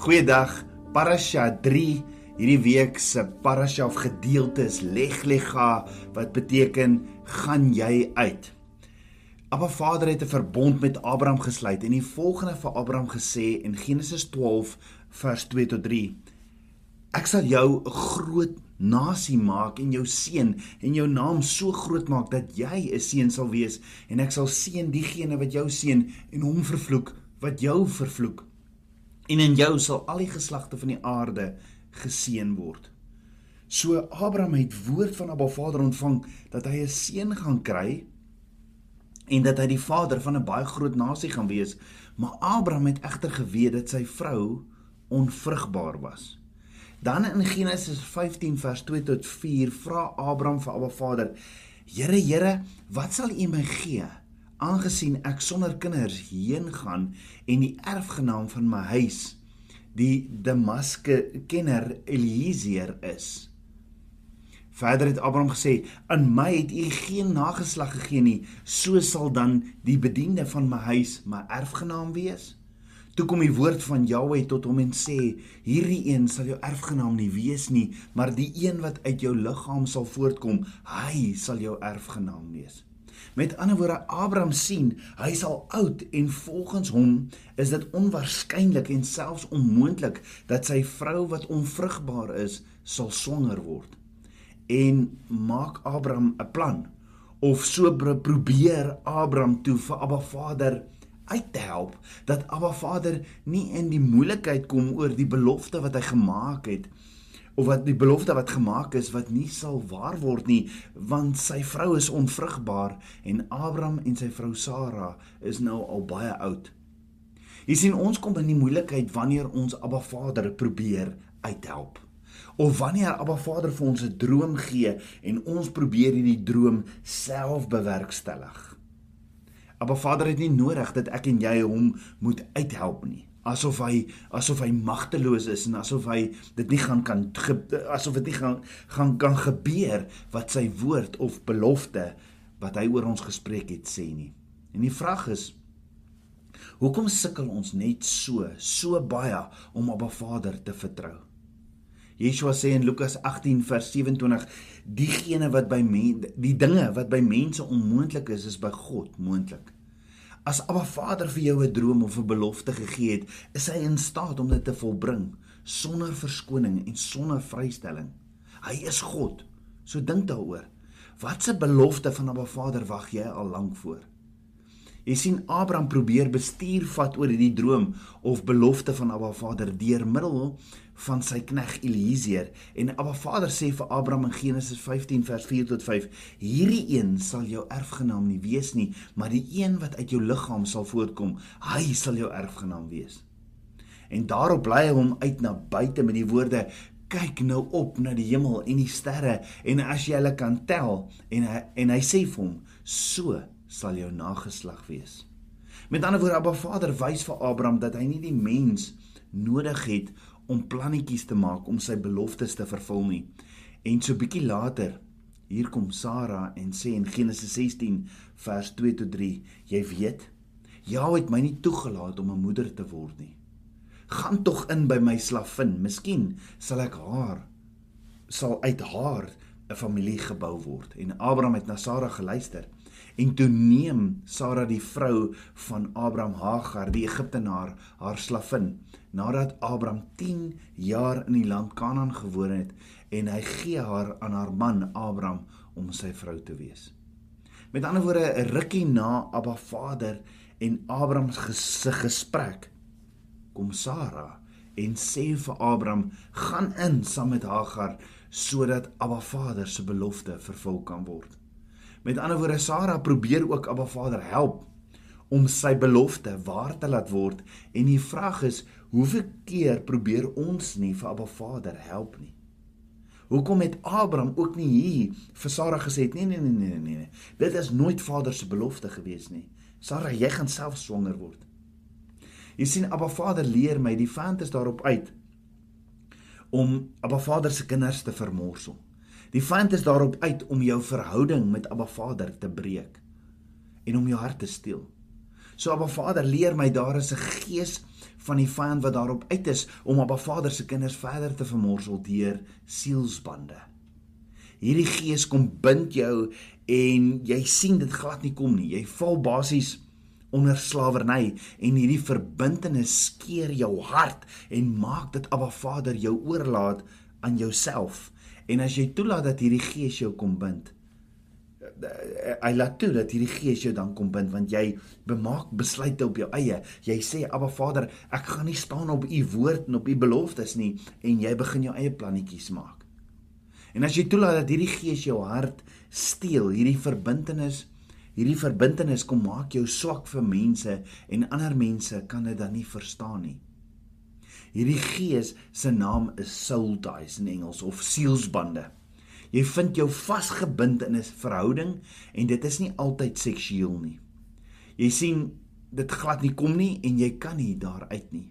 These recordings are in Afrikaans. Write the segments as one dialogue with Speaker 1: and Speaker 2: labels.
Speaker 1: Goeiedag. Parasha 3 hierdie week se parasha of gedeelte is Leglega wat beteken gaan jy uit. Abba Vader het 'n verbond met Abraham gesluit en die volgende vir Abraham gesê in Genesis 12 vers 2 tot 3. Ek sal jou 'n groot nasie maak en jou seën en jou naam so groot maak dat jy 'n seën sal wees en ek sal seën diegene wat jou seën en hom vervloek wat jou vervloek en in jou sal al die geslagte van die aarde geseën word. So Abraham het woord van Abba Vader ontvang dat hy 'n seun gaan kry en dat hy die vader van 'n baie groot nasie gaan wees, maar Abraham het egter geweet dat sy vrou onvrugbaar was. Dan in Genesis 15 vers 2 tot 4 vra Abraham vir Abba Vader: "Here, Here, wat sal U my gee?" Aangesien ek sonder kinders heen gaan en die erfgenaam van my huis die Damaske kenner Eliezer is. Verder het Abraham gesê: "In my het u geen nageslag gegee nie, so sal dan die bediende van my huis my erfgenaam wees." Toe kom die woord van Jahweh tot hom en sê: "Hierdie een sal jou erfgenaam nie wees nie, maar die een wat uit jou liggaam sal voortkom, hy sal jou erfgenaam wees." Met ander woorde, Abraham sien, hy is al oud en volgens hom is dit onwaarskynlik en selfs onmoontlik dat sy vrou wat onvrugbaar is, sal swanger word. En maak Abraham 'n plan of so probeer Abraham toe vir Abba Vader uit te help dat Abba Vader nie in die moeilikheid kom oor die belofte wat hy gemaak het of wat die belofte wat gemaak is wat nie sal waar word nie want sy vrou is onvrugbaar en Abraham en sy vrou Sara is nou al baie oud. Jy sien ons kom in die moeilikheid wanneer ons Abba Vader probeer uithelp of wanneer Abba Vader vir ons 'n droom gee en ons probeer hierdie droom self bewerkstellig. Abba Vader het nie nodig dat ek en jy hom moet uithelp nie asof hy asof hy magteloos is en asof hy dit nie gaan kan asof dit nie gaan gaan kan gebeur wat sy woord of belofte wat hy oor ons gespreek het sê nie. En die vraag is hoekom sukkel ons net so so baie om op 'n Vader te vertrou? Yeshua sê in Lukas 18 vers 27 diegene wat by men, die dinge wat by mense onmoontlik is is by God moontlik. As Abba Vader vir jou 'n droom of 'n belofte gegee het, is hy in staat om dit te volbring sonder verskoning en sonder vrystelling. Hy is God. So dink daaroor. Watse belofte van Abba Vader wag jy al lank voor? Jy sien Abraham probeer bestuur vat oor hierdie droom of belofte van Abba Vader deur middel van sy knegg Eliezer en Abba Vader sê vir Abraham in Genesis 15 vers 4 tot 5 hierdie een sal jou erfgenaam nie wees nie maar die een wat uit jou liggaam sal voortkom hy sal jou erfgenaam wees en daarop bly hy hom uit na buite met die woorde kyk nou op na die hemel en die sterre en as jy hulle kan tel en hy, en hy sê vir hom so sal jou nageslag wees. Met ander woorde, Abba Vader wys vir Abraham dat hy nie die mens nodig het om plannetjies te maak om sy beloftes te vervul nie. En so bietjie later, hier kom Sara en sê in Genesis 16 vers 2 tot 3, jy weet, Jahwe het my nie toegelaat om 'n moeder te word nie. Gaan tog in by my slavin, miskien sal ek haar sal uit haar 'n familie gebou word. En Abraham het na Sara geluister. En toe neem Sara die vrou van Abraham Hagar, die Egiptenaar, haar slavin, nadat Abraham 10 jaar in die land Kanaan gewoon het en hy gee haar aan haar man Abraham om sy vrou te wees. Met ander woorde, 'n rukkie na Abba Vader en Abraham se gesprek kom Sara en sê vir Abraham: "Gaan in saam met Hagar sodat Abba Vader se belofte vervul kan word." Met ander woorde, Sara probeer ook Abba Vader help om sy belofte waar te laat word en die vraag is, hoeveel keer probeer ons nie vir Abba Vader help nie? Hoekom het Abraham ook nie hier vir Sara gesê nee nee nee nee nee nee. Dit is nooit Vader se belofte gewees nie. Sara, jy gaan self swanger word. Jy sien Abba Vader leer my die fant is daarop uit om Abba Vader se kinders te vermorsel. Die vyand is daarop uit om jou verhouding met Abba Vader te breek en om jou hart te steel. So Abba Vader leer my daar is 'n gees van die vyand wat daarop uit is om Abba Vader se kinders verder te vermorsel deur sielsbande. Hierdie gees kom bind jou en jy sien dit glad nie kom nie. Jy val basies onder slawerny en hierdie verbintenis skeer jou hart en maak dit Abba Vader jou oorlaat aan jouself. En as jy toelaat dat hierdie gees jou kom bind, eh, hy laat toe dat hierdie gees jou dan kom bind want jy bemaak besluite op jou eie. Jy sê Abba Vader, ek gaan nie staan op u woord en op u beloftes nie en jy begin jou eie plannetjies maak. En as jy toelaat dat hierdie gees jou hart steel, hierdie verbintenis Hierdie verbintenis kom maak jou swak vir mense en ander mense kan dit dan nie verstaan nie. Hierdie gees se naam is soul ties in Engels of sielsbande. Jy vind jou vasgebind in 'n verhouding en dit is nie altyd seksueel nie. Jy sien dit glad nie kom nie en jy kan nie daaruit nie.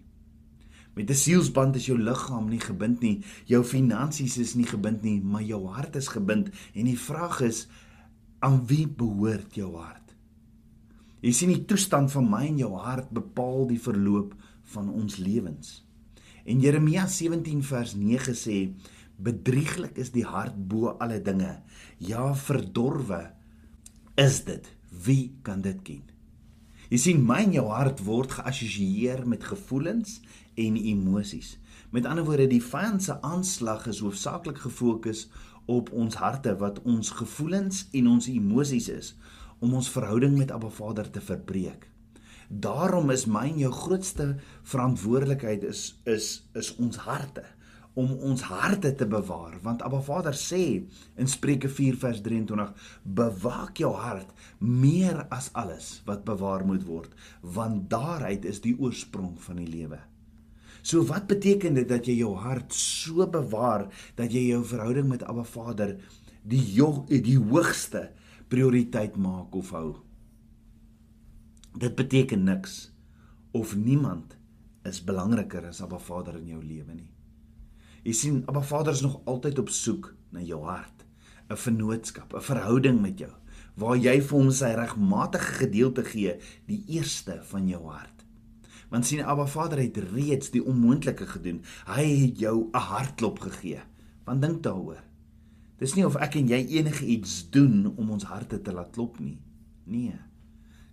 Speaker 1: Met 'n sielsband is jou liggaam nie gebind nie, jou finansies is nie gebind nie, maar jou hart is gebind en die vraag is aan wie behoort jou hart? Jy sien die toestand van my en jou hart bepaal die verloop van ons lewens. En Jeremia 17 vers 9 sê: Bedrieglik is die hart bo alle dinge. Ja, verdorwe is dit. Wie kan dit ken? Jy sien my en jou hart word geassosieer met gevoelens en emosies. Met ander woorde, die vyand se aanslag is hoofsaaklik gefokus op ons harte wat ons gevoelens en ons emosies is om ons verhouding met Abba Vader te verbreek. Daarom is my en jou grootste verantwoordelikheid is is is ons harte om ons harte te bewaar want Abba Vader sê in Spreuke 4 vers 23 bewaak jou hart meer as alles wat bewaar moet word want daaruit is die oorsprong van die lewe. So wat beteken dit dat jy jou hart so bewaar dat jy jou verhouding met Abba Vader die jog, die hoogste prioriteit maak of hou? Dit beteken niks of niemand is belangriker as Abba Vader in jou lewe nie. Jy sien Abba Vader is nog altyd op soek na jou hart, 'n vennootskap, 'n verhouding met jou waar jy vir hom sy regmatige gedeelte gee, die eerste van jou hart. Want sien Abba Vader het reeds die onmoontlike gedoen. Hy het jou 'n hartklop gegee. Want dink daaroor. Dis nie of ek en jy enige iets doen om ons harte te laat klop nie. Nee.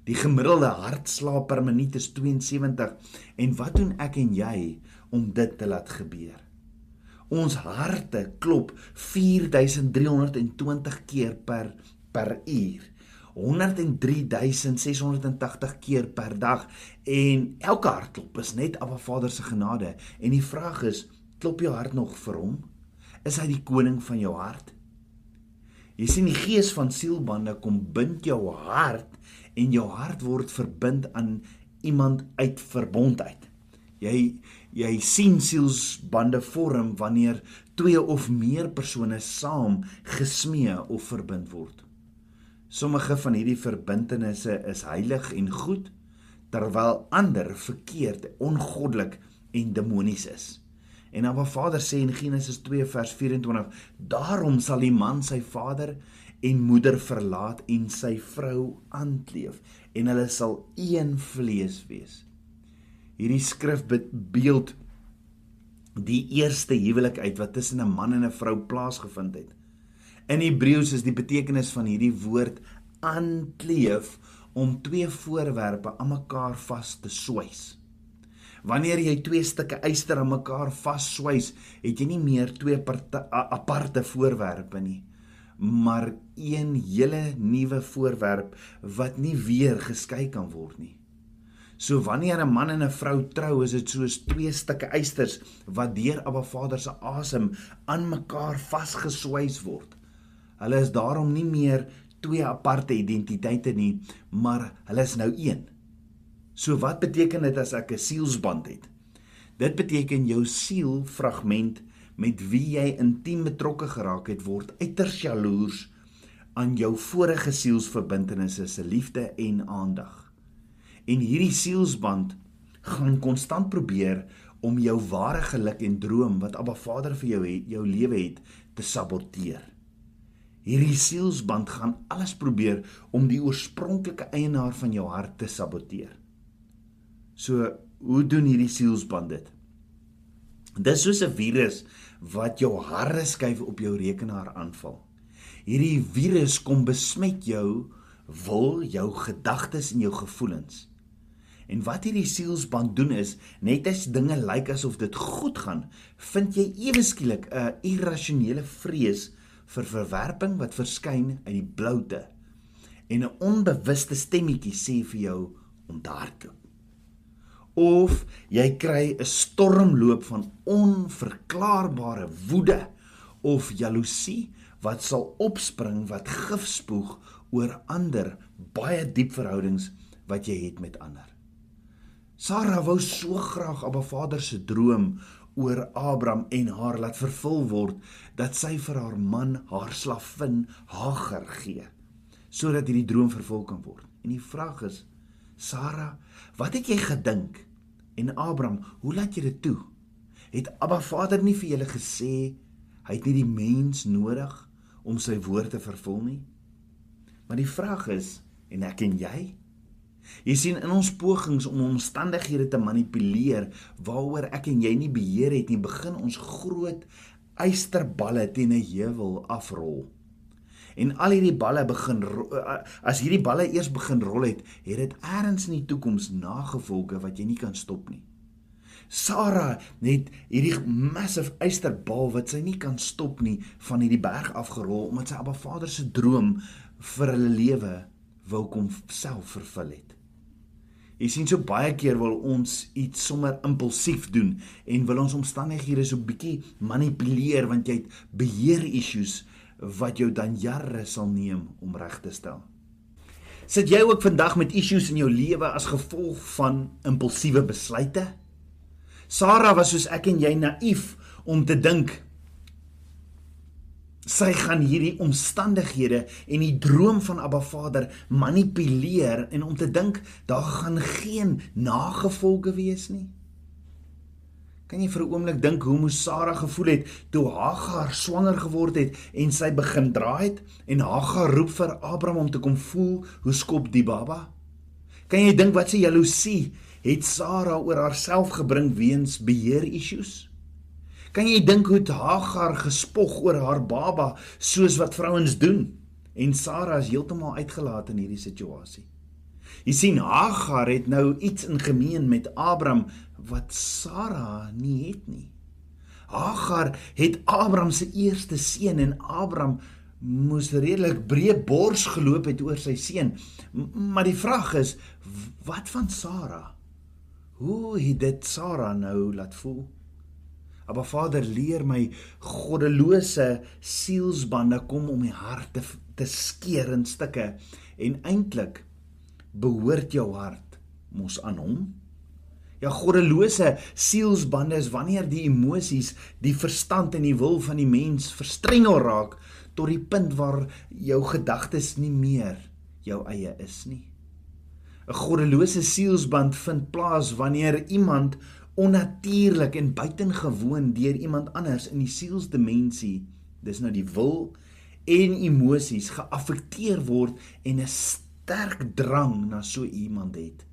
Speaker 1: Die gemiddelde hartslag per minuut is 72 en wat doen ek en jy om dit te laat gebeur? Ons harte klop 4320 keer per per uur. 103680 keer per dag en elke hartklop is net Abba Vader se genade en die vraag is klop jou hart nog vir hom is hy die koning van jou hart jy sien die gees van sielbande kom bind jou hart en jou hart word verbind aan iemand uit verbondheid jy jy sien sielsbande vorm wanneer twee of meer persone saam gesmee of verbind word Sommige van hierdie verbintenisse is heilig en goed, terwyl ander verkeerd, ongoddelik en demonies is. En Abba Vader sê in Genesis 2 vers 24: "Daarom sal die man sy vader en moeder verlaat en sy vrou aankleef en hulle sal een vlees wees." Hierdie skrif beeld die eerste huwelik uit wat tussen 'n man en 'n vrou plaasgevind het. In Hebreëus is die betekenis van hierdie woord aankleef om twee voorwerpe aan mekaar vas te swys. Wanneer jy twee stukke yster aan mekaar vasswys, het jy nie meer twee aparte, aparte voorwerpe nie, maar een hele nuwe voorwerp wat nie weer geskei kan word nie. So wanneer 'n man en 'n vrou trou, is dit soos twee stukke ysters wat deur Abba Vader se asem aan mekaar vasgeswys word. Hulle is daarom nie meer twee aparte identiteite nie, maar hulle is nou een. So wat beteken dit as ek 'n sielsband het? Dit beteken jou siel fragment met wie jy intiem betrokke geraak het word uiters jaloers aan jou vorige sielsverbintenisse se liefde en aandag. En hierdie sielsband gaan konstant probeer om jou ware geluk en droom wat Abba Vader vir jou het, jou lewe het, te saboteer. Hierdie sielsband gaan alles probeer om die oorspronklike eienaar van jou hart te saboteer. So, hoe doen hierdie sielsband dit? Dis soos 'n virus wat jou harde skyf op jou rekenaar aanval. Hierdie virus kom besmet jou wil, jou gedagtes en jou gevoelens. En wat hierdie sielsband doen is, net as dinge lyk asof dit goed gaan, vind jy ewe skielik 'n irrasionele vrees vir verwerping wat verskyn uit die bloute. En 'n onbewuste stemmetjie sê vir jou om daar te of jy kry 'n stormloop van onverklaarbare woede of jaloesie wat sal opspring wat gif spoeg oor ander baie diep verhoudings wat jy het met ander. Sara wou so graag Abba Vader se droom oor Abraham en haar laat vervul word dat sy vir haar man haar slavin Hagar gee sodat hierdie droom vervul kan word. En die vraag is Sara, wat het jy gedink? En Abraham, hoe laat jy dit toe? Het Abba Vader nie vir julle gesê hy het nie die mens nodig om sy woord te vervul nie? Maar die vraag is, en ek en jy, Jy sien in ons pogings om omstandighede te manipuleer waaroor ek en jy nie beheer het nie, begin ons groot eysterballe teen 'n heuwel afrol. En al hierdie balle begin as hierdie balle eers begin rol het, het dit eers in die toekoms nagevolge wat jy nie kan stop nie. Sara het hierdie massive eysterbal wat sy nie kan stop nie van hierdie berg afgerol omdat sy Abba Vader se droom vir hulle lewe wou kom self vervul het. Jy sien so baie keer wil ons iets sommer impulsief doen en wil ons omstandighede so bietjie manipuleer want jy het beheer issues wat jou dan jare sal neem om reg te stel. Sit jy ook vandag met issues in jou lewe as gevolg van impulsiewe besluite? Sarah was soos ek en jy naïef om te dink sy gaan hierdie omstandighede en die droom van Abba Vader manipuleer en om te dink daar gaan geen nagevolge wees nie. Kan jy vir 'n oomblik dink hoe moes Sara gevoel het toe Hagar swanger geword het en sy begin draai het en Hagar roep vir Abraham om te kom voel hoe skop die baba? Kan jy dink wat se jaloesie het Sara oor haarself gebring weens beheer issues? Kan jy dink hoe Hagar gespog oor haar baba soos wat vrouens doen? En Sara is heeltemal uitgelaat in hierdie situasie. Jy sien Hagar het nou iets in gemeen met Abraham wat Sara nie het nie. Hagar het Abraham se eerste seun en Abraham moes redelik breë bors geloop het oor sy seun. Maar die vraag is, wat van Sara? Hoe het dit Sara nou laat voel? Maar Vader leer my goddelose sielsbande kom om my hart te, te skeer in stukke en eintlik behoort jou hart mos aan hom. Ja goddelose sielsbande is wanneer die emosies, die verstand en die wil van die mens verstrengel raak tot die punt waar jou gedagtes nie meer jou eie is nie. 'n Goddelose sielsband vind plaas wanneer iemand onnatuurlik en buitengewoon deur iemand anders in die sielsdimensie dis nou die wil en emosies geaffekteer word en 'n sterk drang na so iemand het.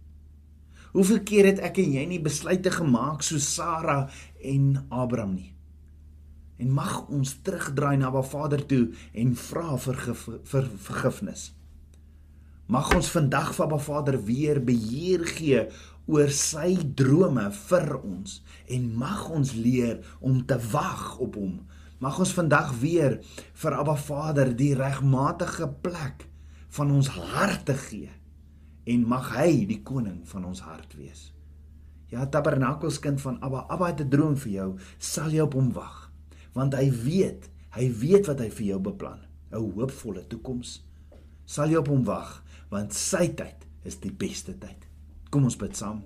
Speaker 1: Hoeveel keer het ek en jy nie besluite gemaak so Sara en Abraham nie? En mag ons terugdraai na Ba Vader toe en vra vir, vir vergifnis. Mag ons vandag van Ba Vader weer beheer gee oor sy drome vir ons en mag ons leer om te wag op hom. Mag ons vandag weer vir Abba Vader die regmatige plek van ons harte gee en mag hy die koning van ons hart wees. Ja, Tabernakels kind van Abba, Abba het 'n droom vir jou, sal jy op hom wag, want hy weet, hy weet wat hy vir jou beplan, 'n hoopvolle toekoms. Sal jy op hom wag, want sy tyd is die beste tyd. Kom ons bid saam.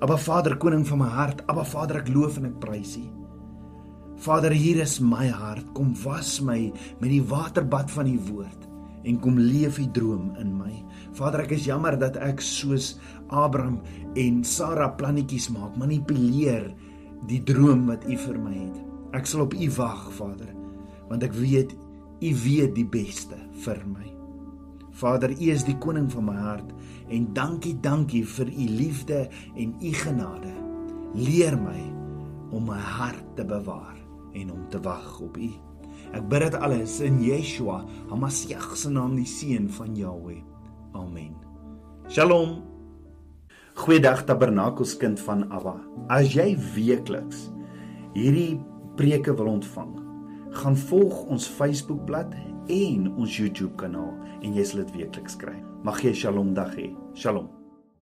Speaker 1: Aba Vader, koning van my hart, Aba Vader, ek loof en ek prys U. Vader, hier is my hart. Kom was my met die waterbad van U woord en kom leef U droom in my. Vader, ek is jammer dat ek soos Abraham en Sara plannetjies maak, manipuleer die droom wat U vir my het. Ek sal op U wag, Vader, want ek weet U weet die beste vir my. Vader, U is die koning van my hart en dankie, dankie vir U liefde en U genade. Leer my om my hart te bewaar en om te wag op U. Ek bid dit alles in Yeshua, Hamasiach se naam, die seun van Jahweh. Amen. Shalom. Goeiedag Tabernakels kind van Abba. As jy weekliks hierdie preke wil ontvang, gaan volg ons Facebookblad en ons YouTube kanaal en jy sal dit weekliks kry. Mag jy Shalom dag hê. Shalom.